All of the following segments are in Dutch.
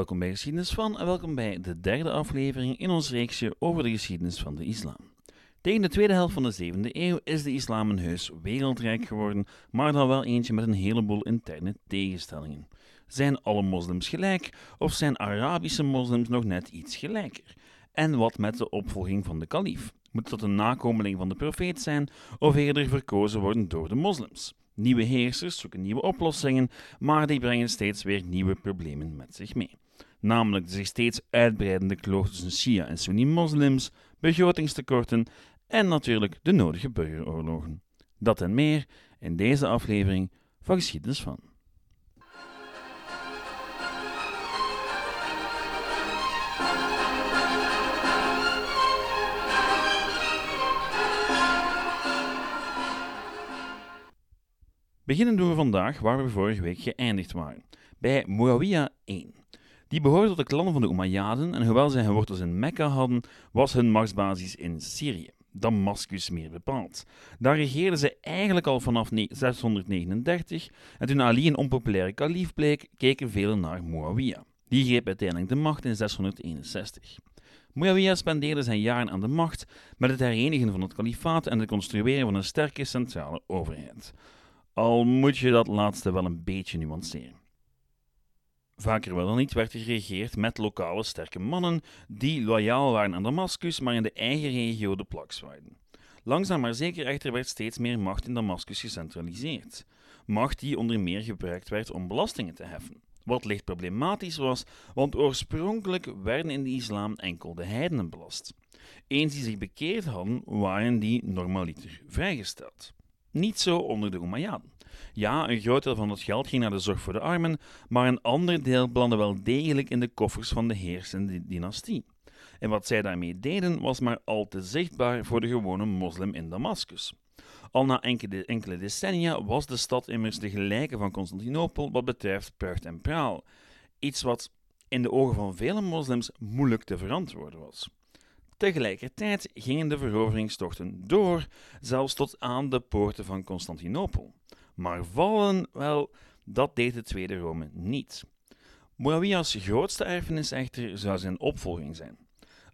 Welkom bij Geschiedenis van en welkom bij de derde aflevering in ons reeksje over de geschiedenis van de islam. Tegen de tweede helft van de 7e eeuw is de islam een heus wereldrijk geworden, maar dan wel eentje met een heleboel interne tegenstellingen. Zijn alle moslims gelijk of zijn Arabische moslims nog net iets gelijker? En wat met de opvolging van de kalif? Moet dat een nakomeling van de profeet zijn of eerder verkozen worden door de moslims? Nieuwe heersers zoeken nieuwe oplossingen, maar die brengen steeds weer nieuwe problemen met zich mee. Namelijk de zich steeds uitbreidende kloof tussen Shia en Sunni-moslims, begrotingstekorten en natuurlijk de nodige burgeroorlogen. Dat en meer in deze aflevering van Geschiedenis van. Beginnen doen we vandaag waar we vorige week geëindigd waren, bij Muawiyah I. Die behoorde tot de klan van de Umayyaden en hoewel zij hun wortels in Mekka hadden, was hun machtsbasis in Syrië, Damascus meer bepaald. Daar regeerden ze eigenlijk al vanaf 639 en toen Ali een onpopulaire kalief bleek, keken velen naar Muawiyah. Die greep uiteindelijk de macht in 661. Muawiyah spendeerde zijn jaren aan de macht met het herenigen van het kalifaat en het construeren van een sterke centrale overheid. Al moet je dat laatste wel een beetje nuanceren. Vaker wel dan niet werd er geregeerd met lokale sterke mannen die loyaal waren aan Damascus, maar in de eigen regio de plak zwaaiden. Langzaam maar zeker echter werd steeds meer macht in Damascus gecentraliseerd. Macht die onder meer gebruikt werd om belastingen te heffen. Wat licht problematisch was, want oorspronkelijk werden in de islam enkel de heidenen belast. Eens die zich bekeerd hadden, waren die normaliter vrijgesteld. Niet zo onder de Umayyaden. Ja, een groot deel van het geld ging naar de zorg voor de armen, maar een ander deel belandde wel degelijk in de koffers van de heersende dynastie. En wat zij daarmee deden was maar al te zichtbaar voor de gewone moslim in Damascus. Al na enkele, decennia was de stad immers de gelijke van Constantinopel wat betreft pracht en praal. Iets wat in de ogen van vele moslims moeilijk te verantwoorden was. Tegelijkertijd gingen de veroveringstochten door, zelfs tot aan de poorten van Constantinopel. Maar vallen, wel, dat deed de Tweede Rome niet. Muawiyah's grootste erfenis echter zou zijn opvolging zijn.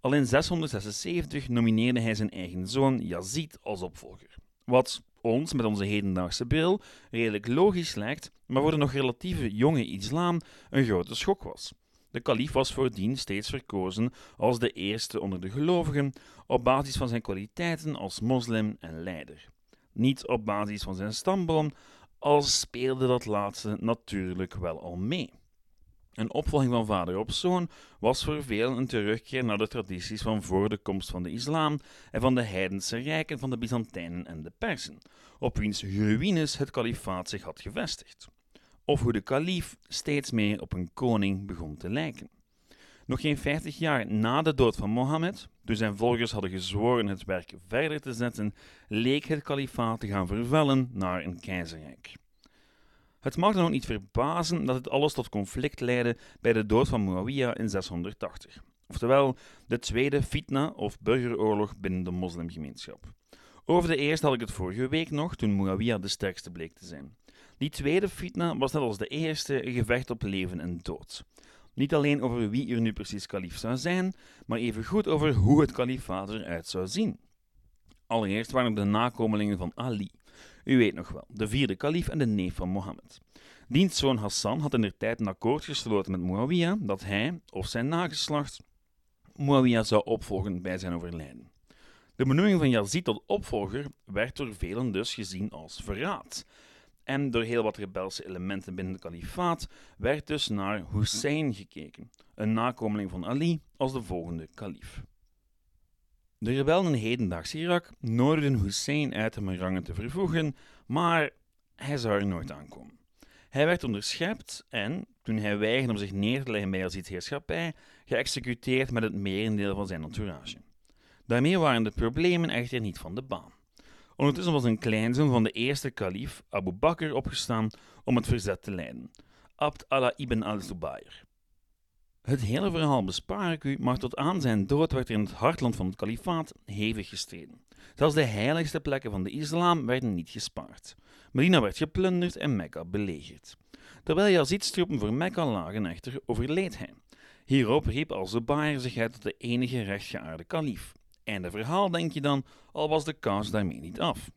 Al in 676 nomineerde hij zijn eigen zoon Yazid als opvolger. Wat ons met onze hedendaagse bril redelijk logisch lijkt, maar voor de nog relatieve jonge islam een grote schok was. De kalif was voordien steeds verkozen als de eerste onder de gelovigen op basis van zijn kwaliteiten als moslim en leider. Niet op basis van zijn stamboom, al speelde dat laatste natuurlijk wel al mee. Een opvolging van vader op zoon was voor velen een terugkeer naar de tradities van voor de komst van de islam en van de heidense rijken van de Byzantijnen en de Persen, op wiens ruïnes het kalifaat zich had gevestigd of hoe de kalief steeds meer op een koning begon te lijken. Nog geen vijftig jaar na de dood van Mohammed, toen zijn volgers hadden gezworen het werk verder te zetten, leek het kalifaat te gaan vervellen naar een keizerrijk. Het mag dan ook niet verbazen dat het alles tot conflict leidde bij de dood van Muawiyah in 680, oftewel de tweede fitna of burgeroorlog binnen de moslimgemeenschap. Over de eerste had ik het vorige week nog, toen Muawiyah de sterkste bleek te zijn. Die tweede fitna was net als de eerste een gevecht op leven en dood. Niet alleen over wie er nu precies kalif zou zijn, maar evengoed over hoe het kalifaat eruit zou zien. Allereerst waren de nakomelingen van Ali. U weet nog wel, de vierde kalif en de neef van Mohammed. Diens zoon Hassan had in der tijd een akkoord gesloten met Muawiyah dat hij, of zijn nageslacht, Muawiyah zou opvolgen bij zijn overlijden. De benoeming van Yazid tot opvolger werd door velen dus gezien als verraad en door heel wat rebelse elementen binnen het kalifaat werd dus naar Hussein gekeken, een nakomeling van Ali, als de volgende kalif. De rebellen in hedendaags Irak nodigden Hussein uit hun rangen te vervoegen, maar hij zou er nooit aankomen. Hij werd onderschept en, toen hij weigerde om zich neer te leggen bij Yazid's heerschappij, geëxecuteerd met het merendeel van zijn entourage. Daarmee waren de problemen echter niet van de baan. Ondertussen was een kleinzoon van de eerste kalif, Abu Bakr, opgestaan om het verzet te leiden. Abd Allah ibn al-Zubayr. Het hele verhaal bespaar ik u, maar tot aan zijn dood werd er in het hartland van het kalifaat hevig gestreden. Zelfs de heiligste plekken van de islam werden niet gespaard. Medina werd geplunderd en Mekka belegerd. Terwijl Yazid's troepen voor Mekka lagen echter, overleed hij. Hierop riep al-Zubair zich uit tot de enige rechtgeaarde kalief. Einde verhaal, denk je dan, al was de kous daarmee niet af.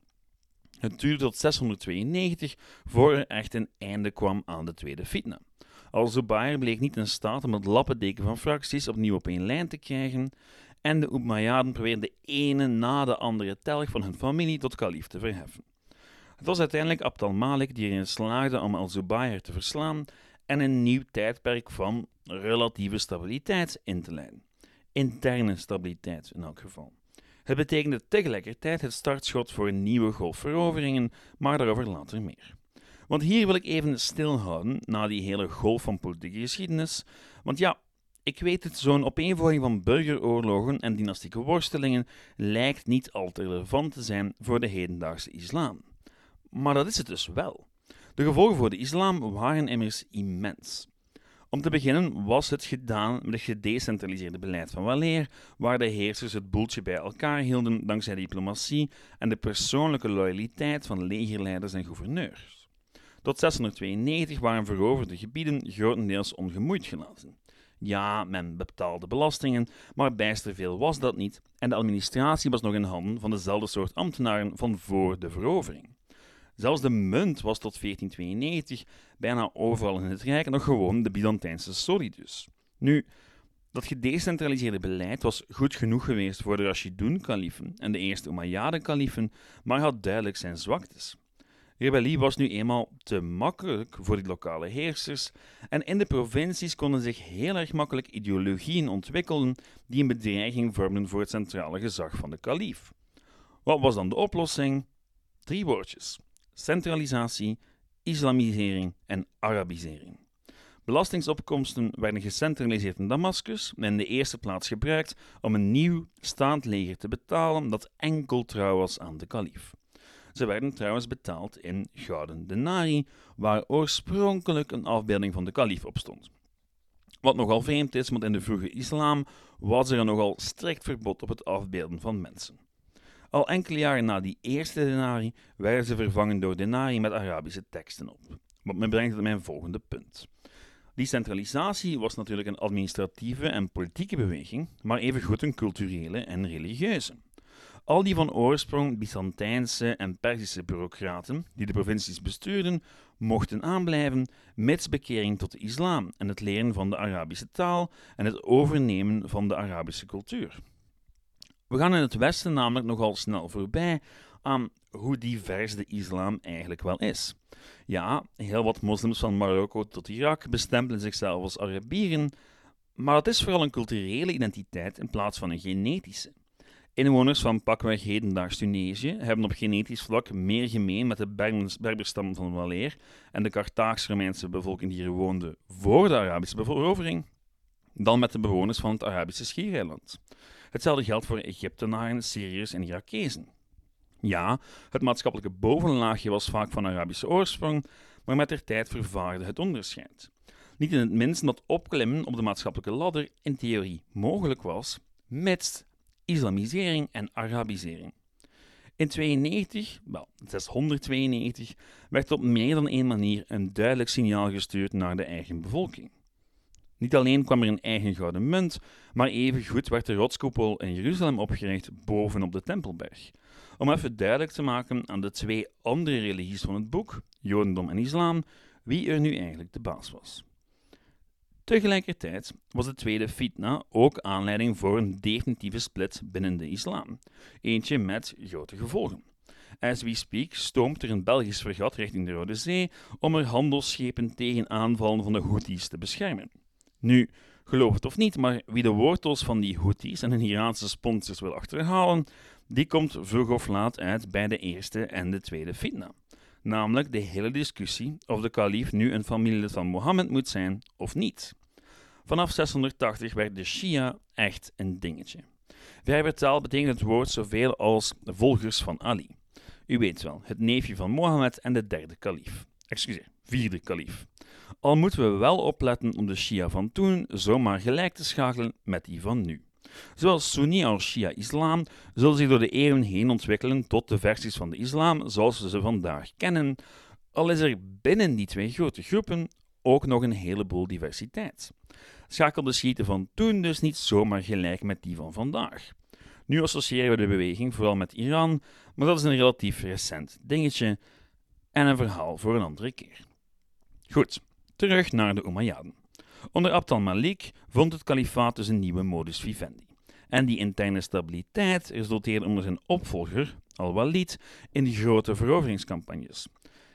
Het duurde tot 692 voor er echt een einde kwam aan de tweede fitna. Al-Zubair bleek niet in staat om het lappendeken van fracties opnieuw op één lijn te krijgen en de Umayyaden probeerden de ene na de andere telg van hun familie tot kalief te verheffen. Het was uiteindelijk Abd al-Malik die erin slaagde om al-Zubair te verslaan en een nieuw tijdperk van relatieve stabiliteit in te leiden. Interne stabiliteit in elk geval. Het betekende tegelijkertijd het startschot voor een nieuwe golf veroveringen, maar daarover later meer. Want hier wil ik even stilhouden na die hele golf van politieke geschiedenis. Want ja, ik weet het, zo'n opeenvolging van burgeroorlogen en dynastieke worstelingen lijkt niet al te relevant te zijn voor de hedendaagse islam. Maar dat is het dus wel. De gevolgen voor de islam waren immers immens. Om te beginnen was het gedaan met het gedecentraliseerde beleid van waleer, waar de heersers het boeltje bij elkaar hielden dankzij diplomatie en de persoonlijke loyaliteit van legerleiders en gouverneurs. Tot 692 waren veroverde gebieden grotendeels ongemoeid gelaten. Ja, men betaalde belastingen, maar bijster veel was dat niet en de administratie was nog in handen van dezelfde soort ambtenaren van voor de verovering. Zelfs de munt was tot 1492 bijna overal in het Rijk nog gewoon de Byzantijnse solidus. Nu, dat gedecentraliseerde beleid was goed genoeg geweest voor de Rashidun-kalifen en de eerste Umayyaden-kalifen, maar had duidelijk zijn zwaktes. Rebellie was nu eenmaal te makkelijk voor die lokale heersers en in de provincies konden zich heel erg makkelijk ideologieën ontwikkelen die een bedreiging vormden voor het centrale gezag van de kalif. Wat was dan de oplossing? Drie woordjes centralisatie, islamisering en Arabisering. Belastingsopkomsten werden gecentraliseerd in Damascus en in de eerste plaats gebruikt om een nieuw staand leger te betalen dat enkel trouw was aan de kalif. Ze werden trouwens betaald in gouden denari, waar oorspronkelijk een afbeelding van de kalif op stond. Wat nogal vreemd is, want in de vroege islam was er een nogal strikt verbod op het afbeelden van mensen. Al enkele jaren na die eerste denari werden ze vervangen door denari met Arabische teksten op. Wat me brengt tot mijn volgende punt. Die centralisatie was natuurlijk een administratieve en politieke beweging, maar evengoed een culturele en religieuze. Al die van oorsprong Byzantijnse en Perzische bureaucraten die de provincies bestuurden, mochten aanblijven, mits bekering tot de islam en het leren van de Arabische taal en het overnemen van de Arabische cultuur. We gaan in het Westen namelijk nogal snel voorbij aan hoe divers de islam eigenlijk wel is. Ja, heel wat moslims van Marokko tot Irak bestempelen zichzelf als Arabieren, maar het is vooral een culturele identiteit in plaats van een genetische. Inwoners van pakweg hedendaags Tunesië hebben op genetisch vlak meer gemeen met de Berberstam van Waleer en de Carthaagse-Romeinse bevolking die hier woonde voor de Arabische verovering, dan met de bewoners van het Arabische schiereiland. Hetzelfde geldt voor Egyptenaren, Syriërs en Irakezen. Ja, het maatschappelijke bovenlaagje was vaak van Arabische oorsprong, maar met der tijd vervaarde het onderscheid. Niet in het minst dat opklimmen op de maatschappelijke ladder in theorie mogelijk was, mits islamisering en Arabisering. In 92, wel 692, werd op meer dan één manier een duidelijk signaal gestuurd naar de eigen bevolking. Niet alleen kwam er een eigen gouden munt, maar evengoed werd de rotskoepel in Jeruzalem opgericht bovenop de Tempelberg. Om even duidelijk te maken aan de twee andere religies van het boek, Jodendom en Islam, wie er nu eigenlijk de baas was. Tegelijkertijd was de tweede fitna ook aanleiding voor een definitieve split binnen de islam, eentje met grote gevolgen. As we speak stoomt er een Belgisch fregat richting de Rode Zee om er handelsschepen tegen aanvallen van de Houthis te beschermen. Nu, geloof het of niet, maar wie de wortels van die Houthis en hun Iraanse sponsors wil achterhalen, die komt vroeg of laat uit bij de eerste en de tweede fitna. Namelijk de hele discussie of de kalif nu een familielid van Mohammed moet zijn of niet. Vanaf 680 werd de Shia echt een dingetje. Verbertaal betekent het woord zoveel als volgers van Ali. U weet wel, het neefje van Mohammed en de derde kalif. Excuseer, vierde kalif. Al moeten we wel opletten om de Shia van toen zomaar gelijk te schakelen met die van nu. Zowel Sunni als Shia-islam zullen zich door de eeuwen heen ontwikkelen tot de versies van de islam zoals we ze vandaag kennen, al is er binnen die twee grote groepen ook nog een heleboel diversiteit. Schakelde schieten van toen dus niet zomaar gelijk met die van vandaag. Nu associëren we de beweging vooral met Iran, maar dat is een relatief recent dingetje en een verhaal voor een andere keer. Goed, terug naar de Umayyaden. Onder Abd al-Malik vond het kalifaat dus een nieuwe modus vivendi. En die interne stabiliteit resulteerde onder zijn opvolger, al-Walid, in grote veroveringscampagnes.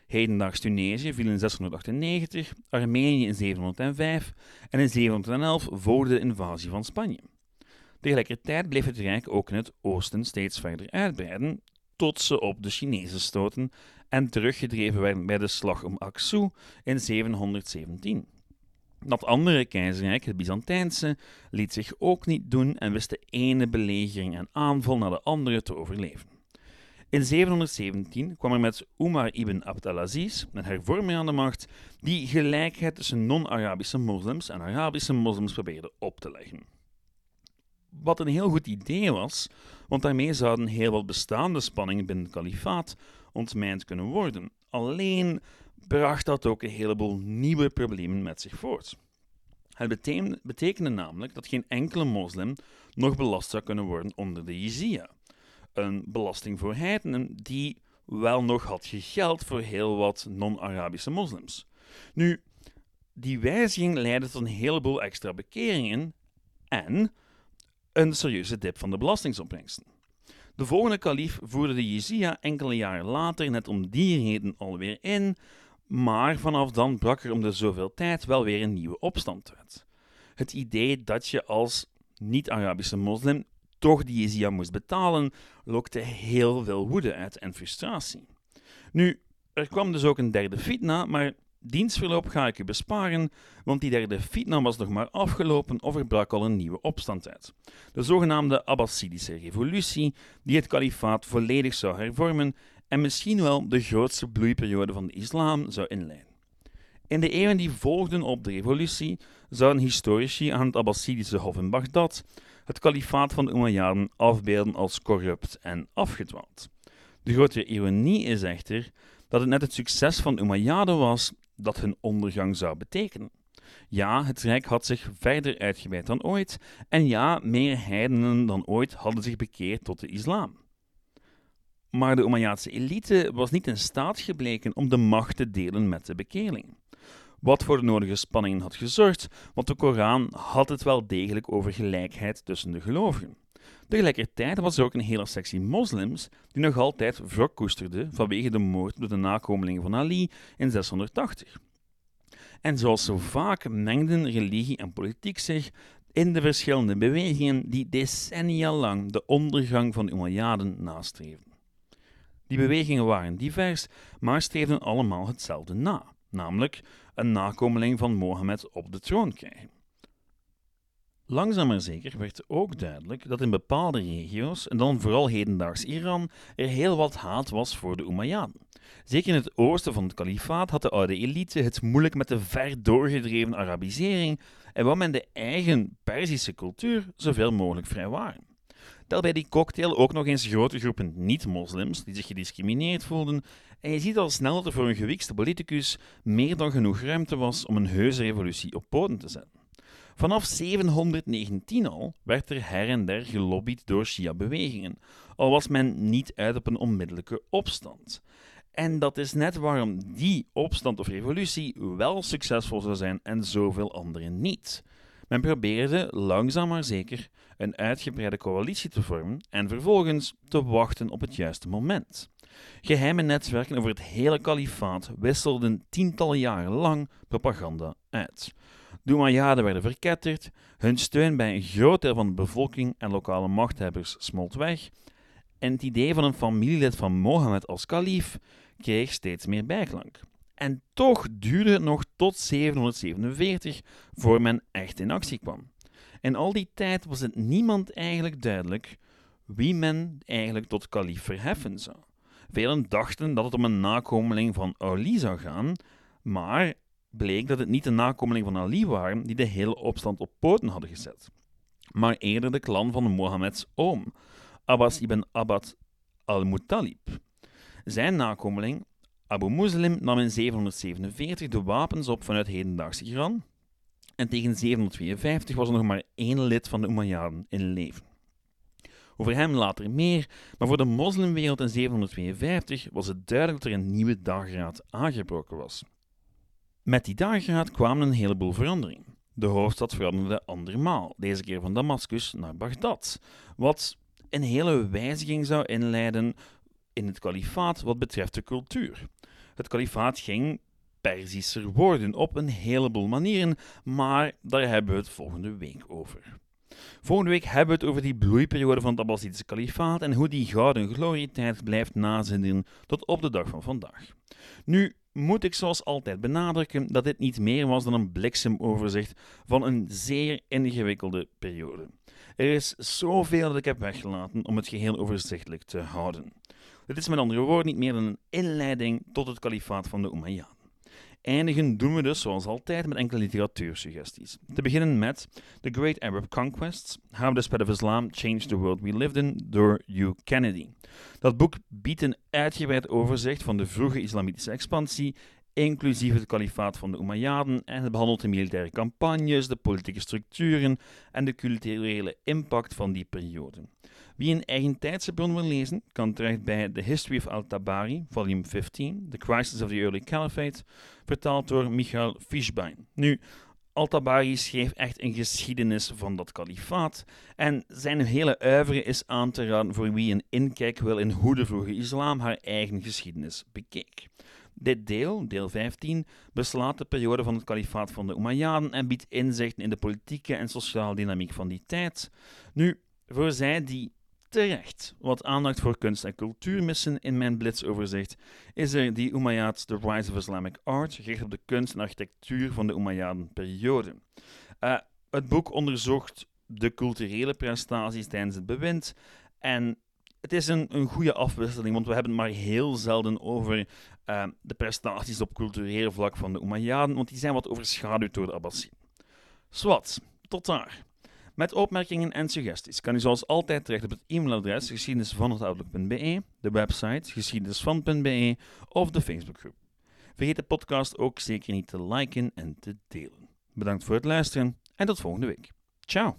Hedendaags Tunesië viel in 698, Armenië in 705 en in 711 volgde de invasie van Spanje. Tegelijkertijd bleef het Rijk ook in het oosten steeds verder uitbreiden, tot ze op de Chinezen stoten en teruggedreven werden bij de slag om Aksu in 717. Dat andere keizerrijk, het Byzantijnse, liet zich ook niet doen en wist de ene belegering en aanval na de andere te overleven. In 717 kwam er met Umar ibn Abd al-Aziz een hervorming aan de macht die gelijkheid tussen non-Arabische moslims en Arabische moslims probeerde op te leggen. Wat een heel goed idee was, want daarmee zouden heel wat bestaande spanningen binnen het kalifaat ontmijnd kunnen worden. Alleen bracht dat ook een heleboel nieuwe problemen met zich voort. Het betekende namelijk dat geen enkele moslim nog belast zou kunnen worden onder de jizya, een belasting voor heidenen die wel nog had gegeld voor heel wat non-Arabische moslims. Nu, die wijziging leidde tot een heleboel extra bekeringen en een serieuze dip van de belastingsopbrengsten. De volgende kalif voerde de jizya enkele jaren later net om die reden alweer in, maar vanaf dan brak er om de zoveel tijd wel weer een nieuwe opstand uit. Het idee dat je als niet-Arabische moslim toch die jizya moest betalen, lokte heel veel woede uit en frustratie. Nu, er kwam dus ook een derde fitna, maar dienstverloop ga ik u besparen, want die derde fitna was nog maar afgelopen of er brak al een nieuwe opstand uit. De zogenaamde Abbasidische revolutie, die het kalifaat volledig zou hervormen en misschien wel de grootste bloeiperiode van de islam zou inleiden. In de eeuwen die volgden op de revolutie zouden historici aan het Abbasidische hof in Bagdad het kalifaat van de Umayyaden afbeelden als corrupt en afgedwaald. De grote ironie is echter dat het net het succes van de Umayyaden was dat hun ondergang zou betekenen. Ja, het Rijk had zich verder uitgebreid dan ooit, en ja, meer heidenen dan ooit hadden zich bekeerd tot de islam. Maar de Umayyadsche elite was niet in staat gebleken om de macht te delen met de bekeerling. Wat voor de nodige spanningen had gezorgd, want de Koran had het wel degelijk over gelijkheid tussen de gelovigen. Tegelijkertijd was er ook een hele sectie moslims die nog altijd wrok koesterde vanwege de moord door de nakomelingen van Ali in 680. En zoals zo vaak mengden religie en politiek zich in de verschillende bewegingen die decennia lang de ondergang van de Umayyaden nastreefden. Die bewegingen waren divers, maar streefden allemaal hetzelfde na, namelijk een nakomeling van Mohammed op de troon krijgen. Langzaam maar zeker werd ook duidelijk dat in bepaalde regio's, en dan vooral hedendaags Iran, er heel wat haat was voor de Umayyaden. Zeker in het oosten van het kalifaat had de oude elite het moeilijk met de ver doorgedreven Arabisering en wou men de eigen Perzische cultuur zoveel mogelijk vrijwaren. Tel bij die cocktail ook nog eens grote groepen niet-moslims die zich gediscrimineerd voelden en je ziet al snel dat er voor een gewikste politicus meer dan genoeg ruimte was om een heuse revolutie op poten te zetten. Vanaf 719 al werd er her en der gelobbyd door Shia-bewegingen, al was men niet uit op een onmiddellijke opstand. En dat is net waarom die opstand of revolutie wel succesvol zou zijn en zoveel andere niet. Men probeerde langzaam maar zeker een uitgebreide coalitie te vormen en vervolgens te wachten op het juiste moment. Geheime netwerken over het hele kalifaat wisselden tientallen jaren lang propaganda uit. De Umayyaden werden verketterd, hun steun bij een groot deel van de bevolking en lokale machthebbers smolt weg, en het idee van een familielid van Mohammed als kalif kreeg steeds meer bijklank. En toch duurde het nog tot 747 voor men echt in actie kwam. In al die tijd was het niemand eigenlijk duidelijk wie men eigenlijk tot kalif verheffen zou. Velen dachten dat het om een nakomeling van Ali zou gaan, maar bleek dat het niet de nakomeling van Ali waren die de hele opstand op poten hadden gezet, maar eerder de klan van Mohammeds oom, Abbas ibn Abad al-Muttalib. Zijn nakomeling, Abu Muslim nam in 747 de wapens op vanuit hedendaagse Iran en tegen 752 was er nog maar één lid van de Umayyaden in leven. Over hem later meer, maar voor de moslimwereld in 752 was het duidelijk dat er een nieuwe dageraad aangebroken was. Met die dageraad kwamen een heleboel veranderingen. De hoofdstad veranderde andermaal, deze keer van Damascus naar Bagdad, wat een hele wijziging zou inleiden in het kalifaat wat betreft de cultuur. Het kalifaat ging Perzischer worden op een heleboel manieren, maar daar hebben we het volgende week over. Volgende week hebben we het over die bloeiperiode van het Abbasidische kalifaat en hoe die gouden glorietijd blijft nazinderen tot op de dag van vandaag. Nu moet ik zoals altijd benadrukken dat dit niet meer was dan een bliksemoverzicht van een zeer ingewikkelde periode. Er is zoveel dat ik heb weggelaten om het geheel overzichtelijk te houden. Dit is met andere woorden niet meer dan een inleiding tot het kalifaat van de Umayyaden. Eindigen doen we dus zoals altijd met enkele literatuursuggesties. Te beginnen met The Great Arab Conquests, How the Spread of Islam Changed the World We Lived In door Hugh Kennedy. Dat boek biedt een uitgebreid overzicht van de vroege islamitische expansie, inclusief het kalifaat van de Umayyaden, en het behandelt de militaire campagnes, de politieke structuren en de culturele impact van die periode. Wie een eigen tijdse bron wil lezen, kan terecht bij The History of Al-Tabari, volume 15, The Crisis of the Early Caliphate, vertaald door Michael Fischbein. Nu, Al-Tabari schreef echt een geschiedenis van dat kalifaat en zijn hele uivere is aan te raden voor wie een inkijk wil in hoe de vroege islam haar eigen geschiedenis bekeek. Dit deel, deel 15, beslaat de periode van het kalifaat van de Umayyaden en biedt inzichten in de politieke en sociale dynamiek van die tijd. Nu, voor zij die terecht wat aandacht voor kunst en cultuur missen in mijn blitzoverzicht, is er die Umayyads The Rise of Islamic Art, gericht op de kunst en architectuur van de Umayyaden-periode. Uh, het boek onderzocht de culturele prestaties tijdens het bewind en het is een, een goede afwisseling, want we hebben het maar heel zelden over uh, de prestaties op cultureel vlak van de Umayyaden, want die zijn wat overschaduwd door de Abbasiden. Swat, tot daar. Met opmerkingen en suggesties kan u zoals altijd terecht op het e-mailadres geschiedenisvanoutlook.be, de website geschiedenisvan.be of de Facebookgroep. Vergeet de podcast ook zeker niet te liken en te delen. Bedankt voor het luisteren en tot volgende week. Ciao!